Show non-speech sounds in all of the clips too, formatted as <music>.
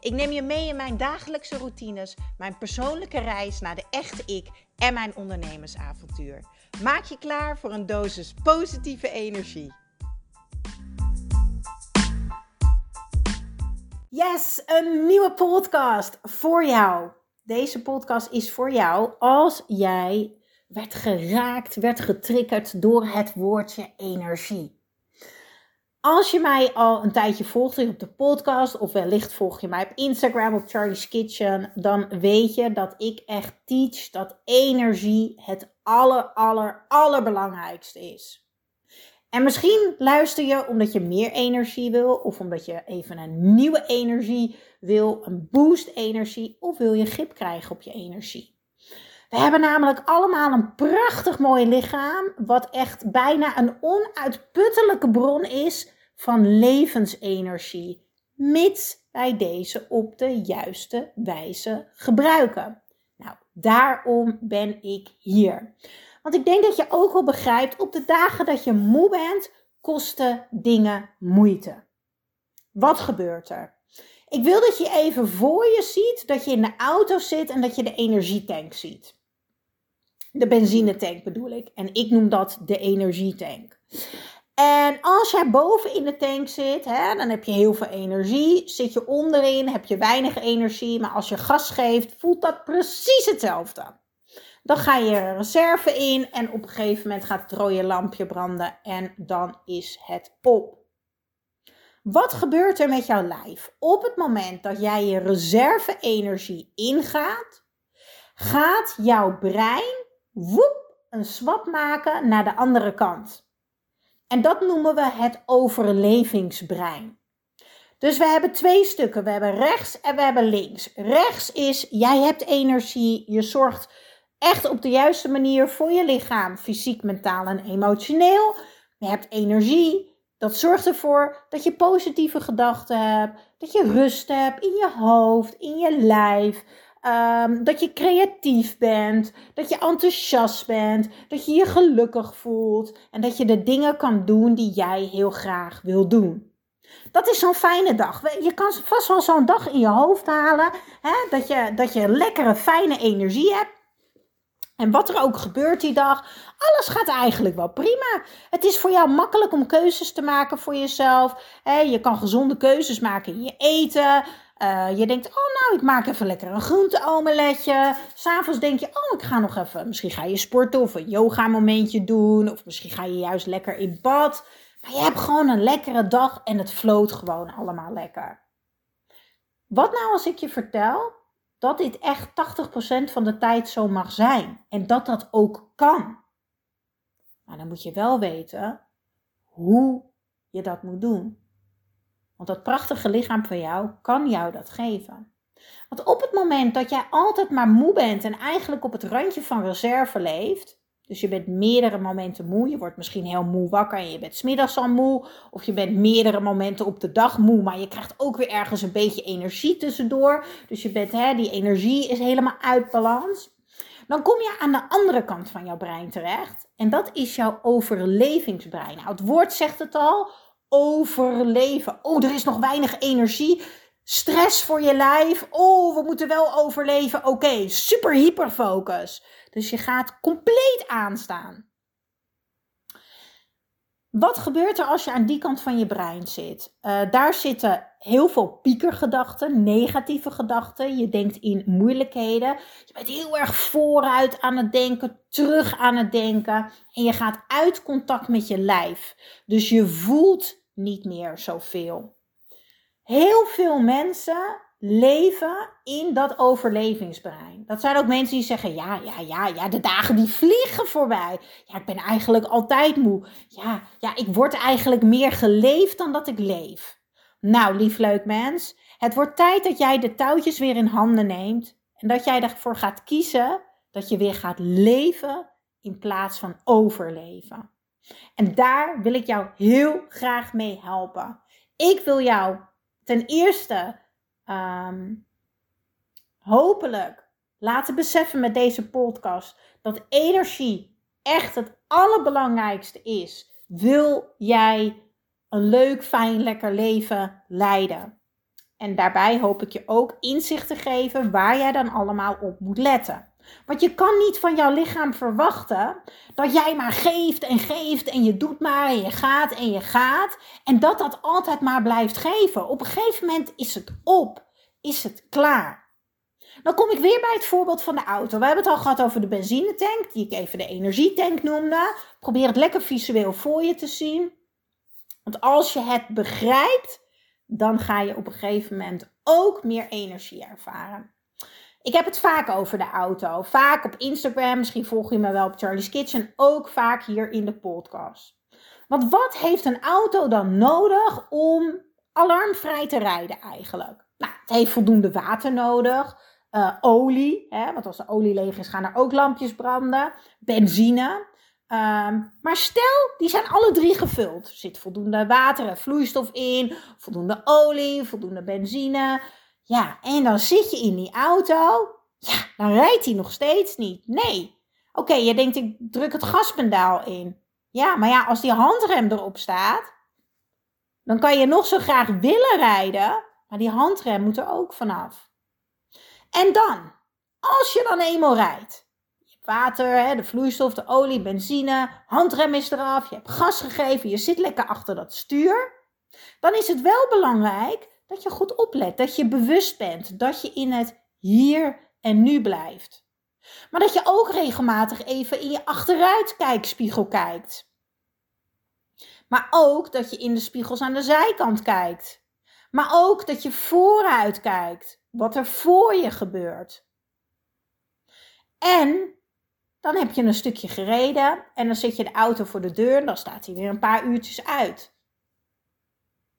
Ik neem je mee in mijn dagelijkse routines, mijn persoonlijke reis naar de echte ik en mijn ondernemersavontuur. Maak je klaar voor een dosis positieve energie. Yes, een nieuwe podcast voor jou. Deze podcast is voor jou als jij werd geraakt, werd getriggerd door het woordje energie. Als je mij al een tijdje volgt op de podcast, of wellicht volg je mij op Instagram op Charlie's Kitchen, dan weet je dat ik echt teach dat energie het aller, aller, allerbelangrijkste is. En misschien luister je omdat je meer energie wil, of omdat je even een nieuwe energie wil, een boost energie, of wil je grip krijgen op je energie. We hebben namelijk allemaal een prachtig mooi lichaam, wat echt bijna een onuitputtelijke bron is van levensenergie, mits wij deze op de juiste wijze gebruiken. Nou, daarom ben ik hier. Want ik denk dat je ook wel begrijpt, op de dagen dat je moe bent, kosten dingen moeite. Wat gebeurt er? Ik wil dat je even voor je ziet dat je in de auto zit en dat je de energietank ziet. De benzinetank bedoel ik. En ik noem dat de energietank. En als jij boven in de tank zit, hè, dan heb je heel veel energie. Zit je onderin, heb je weinig energie. Maar als je gas geeft, voelt dat precies hetzelfde. Dan ga je reserve in en op een gegeven moment gaat het rode lampje branden en dan is het op. Wat gebeurt er met jouw lijf? Op het moment dat jij je reserve-energie ingaat, gaat jouw brein woep, een swap maken naar de andere kant. En dat noemen we het overlevingsbrein. Dus we hebben twee stukken. We hebben rechts en we hebben links. Rechts is, jij hebt energie, je zorgt echt op de juiste manier voor je lichaam, fysiek, mentaal en emotioneel. Je hebt energie. Dat zorgt ervoor dat je positieve gedachten hebt, dat je rust hebt in je hoofd, in je lijf, Ehm, dat je creatief bent, dat je enthousiast bent, dat je je gelukkig voelt en dat je de dingen kan doen die jij heel graag wil doen. Dat is zo'n fijne dag. Je kan vast wel zo'n dag in je hoofd halen, hè, dat, je, dat je lekkere, fijne energie hebt. En wat er ook gebeurt die dag, alles gaat eigenlijk wel prima. Het is voor jou makkelijk om keuzes te maken voor jezelf. Je kan gezonde keuzes maken in je eten. Uh, je denkt, oh nou, ik maak even lekker een groenteomeletje. S'avonds denk je, oh, ik ga nog even, misschien ga je sporten of een yoga momentje doen. Of misschien ga je juist lekker in bad. Maar je hebt gewoon een lekkere dag en het floot gewoon allemaal lekker. Wat nou als ik je vertel dat dit echt 80% van de tijd zo mag zijn. En dat dat ook kan. Maar dan moet je wel weten hoe je dat moet doen. Want dat prachtige lichaam van jou kan jou dat geven. Want op het moment dat jij altijd maar moe bent en eigenlijk op het randje van reserve leeft, dus je bent meerdere momenten moe, je wordt misschien heel moe wakker en je bent smiddags al moe, of je bent meerdere momenten op de dag moe, maar je krijgt ook weer ergens een beetje energie tussendoor. Dus je bent, hè, die energie is helemaal uit balans. Dan kom je aan de andere kant van jouw brein terecht. En dat is jouw overlevingsbrein. Nou, het woord zegt het al overleven. Oh, er is nog weinig energie. Stress voor je lijf. Oh, we moeten wel overleven. Oké, super hyperfocus. Dus je gaat compleet aanstaan. Wat gebeurt er als je aan die kant van je brein zit? Uh, daar zitten heel veel piekergedachten, negatieve gedachten. Je denkt in moeilijkheden. Je bent heel erg vooruit aan het denken, terug aan het denken. En je gaat uit contact met je lijf. Dus je voelt niet meer zoveel. Heel veel mensen leven in dat overlevingsbrein. Dat zijn ook mensen die zeggen: ja, ja, ja, ja, de dagen die vliegen voorbij. Ja, ik ben eigenlijk altijd moe. Ja, ja, ik word eigenlijk meer geleefd dan dat ik leef. Nou, lief leuk mens, het wordt tijd dat jij de touwtjes weer in handen neemt en dat jij ervoor gaat kiezen dat je weer gaat leven in plaats van overleven. En daar wil ik jou heel graag mee helpen. Ik wil jou ten eerste ehm, hopelijk laten beseffen met deze podcast dat energie echt het allerbelangrijkste is. Wil jij een leuk, fijn, lekker leven leiden? En daarbij hoop ik je ook inzicht te geven waar jij dan allemaal op moet letten. Want je kan niet van jouw lichaam verwachten dat jij maar geeft en geeft en je doet maar en je gaat en je gaat. En dat dat altijd maar blijft geven. Op een gegeven moment is het op, is het klaar. Dan kom ik weer bij het voorbeeld van de auto. We hebben het al gehad over de benzinetank, die ik even de energietank noemde. Probeer het lekker visueel voor je te zien. Want als je het begrijpt, dan ga je op een gegeven moment ook meer energie ervaren. Ik heb het vaak over de auto. Vaak op Instagram, misschien volg je me wel op Charlie's Kitchen, ook vaak hier in de podcast. Want wat heeft een auto dan nodig om alarmvrij te rijden eigenlijk? Nou, het heeft voldoende water nodig, uh, olie, hè, want als de olie leeg is gaan er ook lampjes branden, benzine. Um, maar stel, die zijn alle drie gevuld. Er zit voldoende water en vloeistof in, voldoende olie, voldoende benzine. Ja, en dan zit je in die auto. Ja, dan rijdt hij nog steeds niet. Nee. Oké, je denkt, ik druk het gaspedaal in. Ja, maar ja, als die handrem erop staat, dan kan je nog zo graag willen rijden, maar die handrem moet er ook vanaf. En dan, als je dan eenmaal rijdt, je hebt water, de vloeistof, de olie, benzine, handrem is eraf, je hebt gas gegeven, je zit lekker achter dat stuur, dan is het wel belangrijk dat je goed oplet, dat je bewust bent, dat je in het hier en nu blijft. Maar dat je ook regelmatig even in je achteruitkijkspiegel kijkt. Maar ook dat je in de spiegels aan de zijkant kijkt. Maar ook dat je vooruit kijkt, wat er voor je gebeurt. En dan heb je een stukje gereden en dan zet je de auto voor de deur en dan staat hij weer een paar uurtjes uit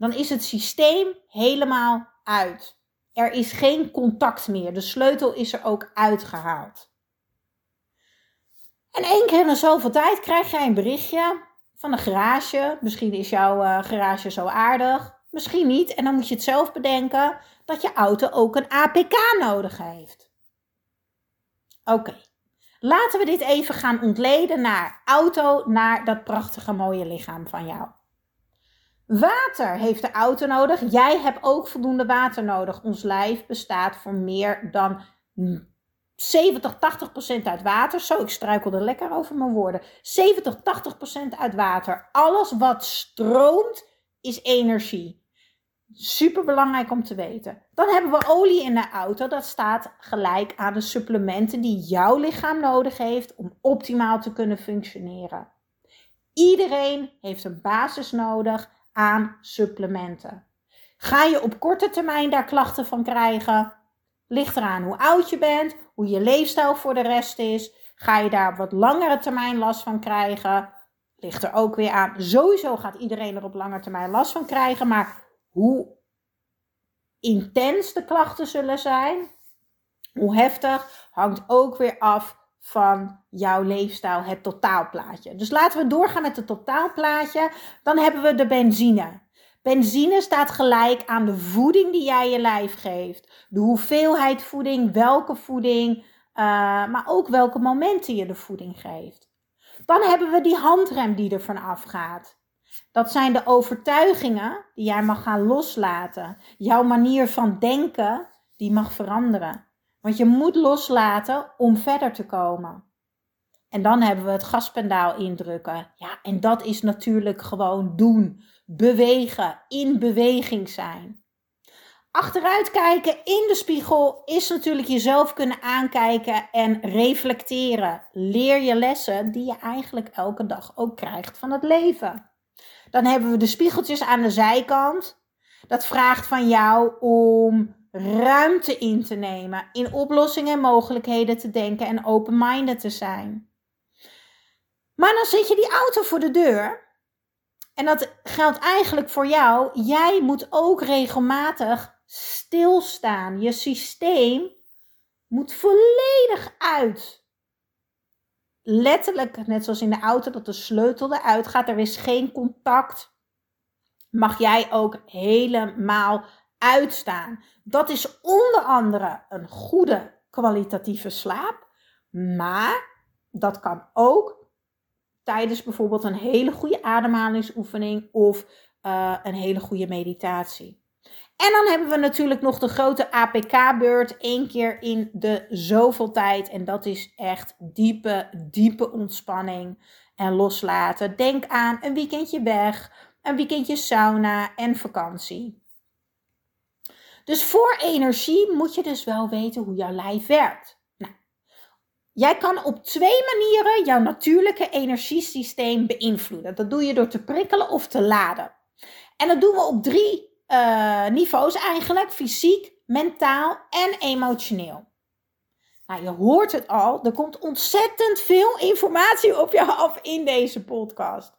dan is het systeem helemaal uit. Er is geen contact meer. De sleutel is er ook uitgehaald. En één keer in zoveel tijd krijg jij een berichtje van een garage. Misschien is jouw uh, garage zo aardig, misschien niet. En dan moet je het zelf bedenken dat je auto ook een APK nodig heeft. Oké, laten we dit even gaan ontleden naar auto, naar dat prachtige mooie lichaam van jou. Water heeft de auto nodig. Jij hebt ook voldoende water nodig. Ons lijf bestaat voor meer dan 70, 80 procent uit water. Zo, ik struikelde lekker over mijn woorden. 70, 80 procent uit water. Alles wat stroomt is energie. Super belangrijk om te weten. Dan hebben we olie in de auto. Dat staat gelijk aan de supplementen die jouw lichaam nodig heeft om optimaal te kunnen functioneren. Iedereen heeft een basis nodig aan supplementen. Ga je op korte termijn daar klachten van krijgen? Ligt eraan hoe oud je bent, hoe je leefstijl voor de rest is. Ga je daar op wat langere termijn last van krijgen? Ligt er ook weer aan. Sowieso gaat iedereen er op lange termijn last van krijgen, maar hoe intens de klachten zullen zijn, hoe heftig, hangt ook weer af van jouw leefstijl, het totaalplaatje. Dus laten we doorgaan met het totaalplaatje. Dan hebben we de benzine. Benzine staat gelijk aan de voeding die jij je lijf geeft. De hoeveelheid voeding, welke voeding, uh, maar ook welke momenten je de voeding geeft. Dan hebben we die handrem die er vanaf gaat. Dat zijn de overtuigingen die jij mag gaan loslaten. Jouw manier van denken die mag veranderen. Want je moet loslaten om verder te komen. En dan hebben we het gaspendaal indrukken. Ja, en dat is natuurlijk gewoon doen, bewegen, in beweging zijn. Achteruit kijken in de spiegel is natuurlijk jezelf kunnen aankijken en reflecteren. Leer je lessen die je eigenlijk elke dag ook krijgt van het leven. Dan hebben we de spiegeltjes aan de zijkant. Dat vraagt van jou om ruimte in te nemen, in oplossingen en mogelijkheden te denken en open-minded te zijn. Maar dan zet je die auto voor de deur. En dat geldt eigenlijk voor jou. Jij moet ook regelmatig stilstaan. Je systeem moet volledig uit. letterlijk, net zoals in de auto, dat de sleutel eruit gaat. Er is geen contact. Mag jij ook helemaal uitstaan. Dat is onder andere een goede kwalitatieve slaap. Maar dat kan ook tijdens bijvoorbeeld een hele goede ademhalingsoefening of uh, een hele goede meditatie. En dan hebben we natuurlijk nog de grote APK-beurt één keer in de zoveel tijd. En dat is echt diepe, diepe ontspanning en loslaten. Denk aan een weekendje weg, een weekendje sauna en vakantie. Dus voor energie moet je dus wel weten hoe jouw lijf werkt. Nou, jij kan op twee manieren jouw natuurlijke energiesysteem beïnvloeden. Dat doe je door te prikkelen of te laden. En dat doen we op drie uh, niveaus eigenlijk: fysiek, mentaal en emotioneel. Nou, je hoort het al, er komt ontzettend veel informatie op je af in deze podcast.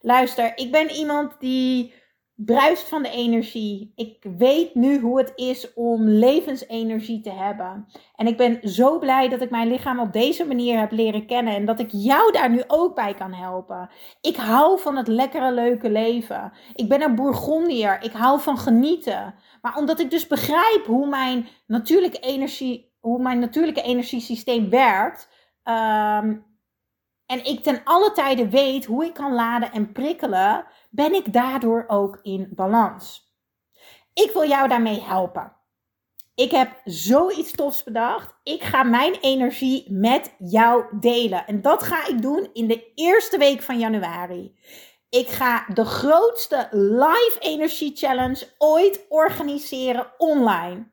Luister, ik ben iemand die bruist van de energie. Ik weet nu hoe het is om levensenergie te hebben. En ik ben zo blij dat ik mijn lichaam op deze manier heb leren kennen en dat ik jou daar nu ook bij kan helpen. Ik hou van het lekkere, leuke leven. Ik ben een Bourgondier. Ik hou van genieten. Maar omdat ik dus begrijp hoe mijn natuurlijke energie, hoe mijn natuurlijke energiesysteem werkt. Um, en ik ten alle tijde weet hoe ik kan laden en prikkelen, ben ik daardoor ook in balans. Ik wil jou daarmee helpen. Ik heb zoiets tofs bedacht. Ik ga mijn energie met jou delen. En dat ga ik doen in de eerste week van januari. Ik ga de grootste live energie challenge ooit organiseren online.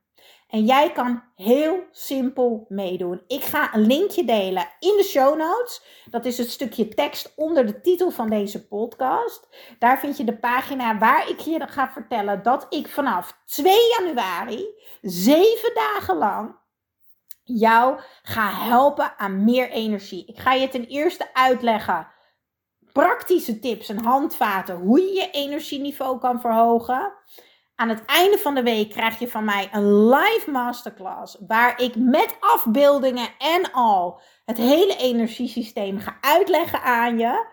En jij kan heel simpel meedoen. Ik ga een linkje delen in de show notes. Dat is het stukje tekst onder de titel van deze podcast. Daar vind je de pagina waar ik je ga vertellen dat ik vanaf 2 januari, zeven dagen lang, jou ga helpen aan meer energie. Ik ga je ten eerste uitleggen praktische tips en handvaten hoe je je energieniveau kan verhogen. Aan het einde van de week krijg je van mij een live masterclass. Waar ik met afbeeldingen en al het hele energiesysteem ga uitleggen aan je.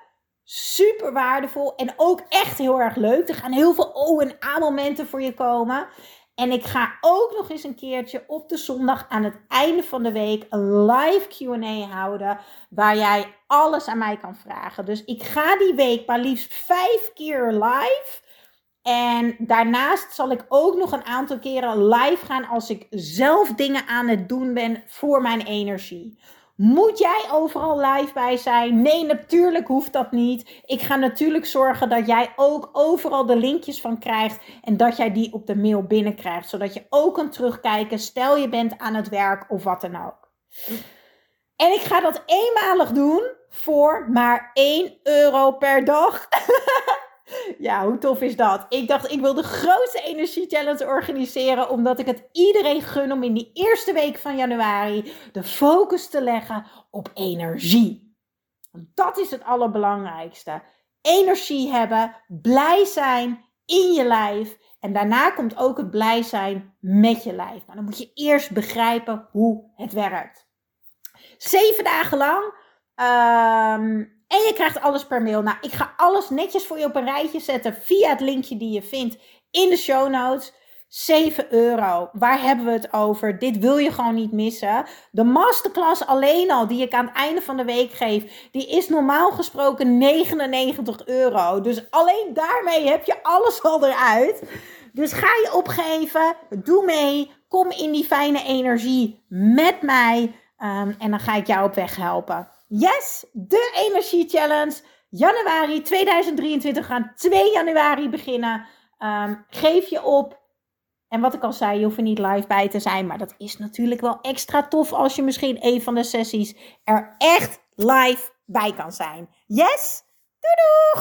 Super waardevol en ook echt heel erg leuk. Er gaan heel veel O- en A-momenten voor je komen. En ik ga ook nog eens een keertje op de zondag aan het einde van de week een live QA houden. Waar jij alles aan mij kan vragen. Dus ik ga die week maar liefst vijf keer live. En daarnaast zal ik ook nog een aantal keren live gaan als ik zelf dingen aan het doen ben voor mijn energie. Moet jij overal live bij zijn? Nee, natuurlijk hoeft dat niet. Ik ga natuurlijk zorgen dat jij ook overal de linkjes van krijgt en dat jij die op de mail binnenkrijgt, zodat je ook kan terugkijken. Stel je bent aan het werk of wat dan ook. En ik ga dat eenmalig doen voor maar 1 euro per dag. <laughs> Ja, hoe tof is dat? Ik dacht, ik wil de grootste energie challenge organiseren, omdat ik het iedereen gun om in die eerste week van januari de focus te leggen op energie. Dat is het allerbelangrijkste. Energie hebben, blij zijn in je lijf. En daarna komt ook het blij zijn met je lijf. Maar dan moet je eerst begrijpen hoe het werkt. Zeven dagen lang. Um, en je krijgt alles per mail. Nou, ik ga alles netjes voor je op een rijtje zetten via het linkje die je vindt in de show notes. 7 euro. Waar hebben we het over? Dit wil je gewoon niet missen. De masterclass alleen al, die ik aan het einde van de week geef, die is normaal gesproken 99 euro. Dus alleen daarmee heb je alles al eruit. Dus ga je opgeven, doe mee, kom in die fijne energie met mij um, en dan ga ik jou op weg helpen. Yes, de Energie Challenge. Januari 2023 gaan 2 januari beginnen. Um, geef je op. En wat ik al zei, je hoeft er niet live bij te zijn. Maar dat is natuurlijk wel extra tof als je misschien een van de sessies er echt live bij kan zijn. Yes? Doei doeg!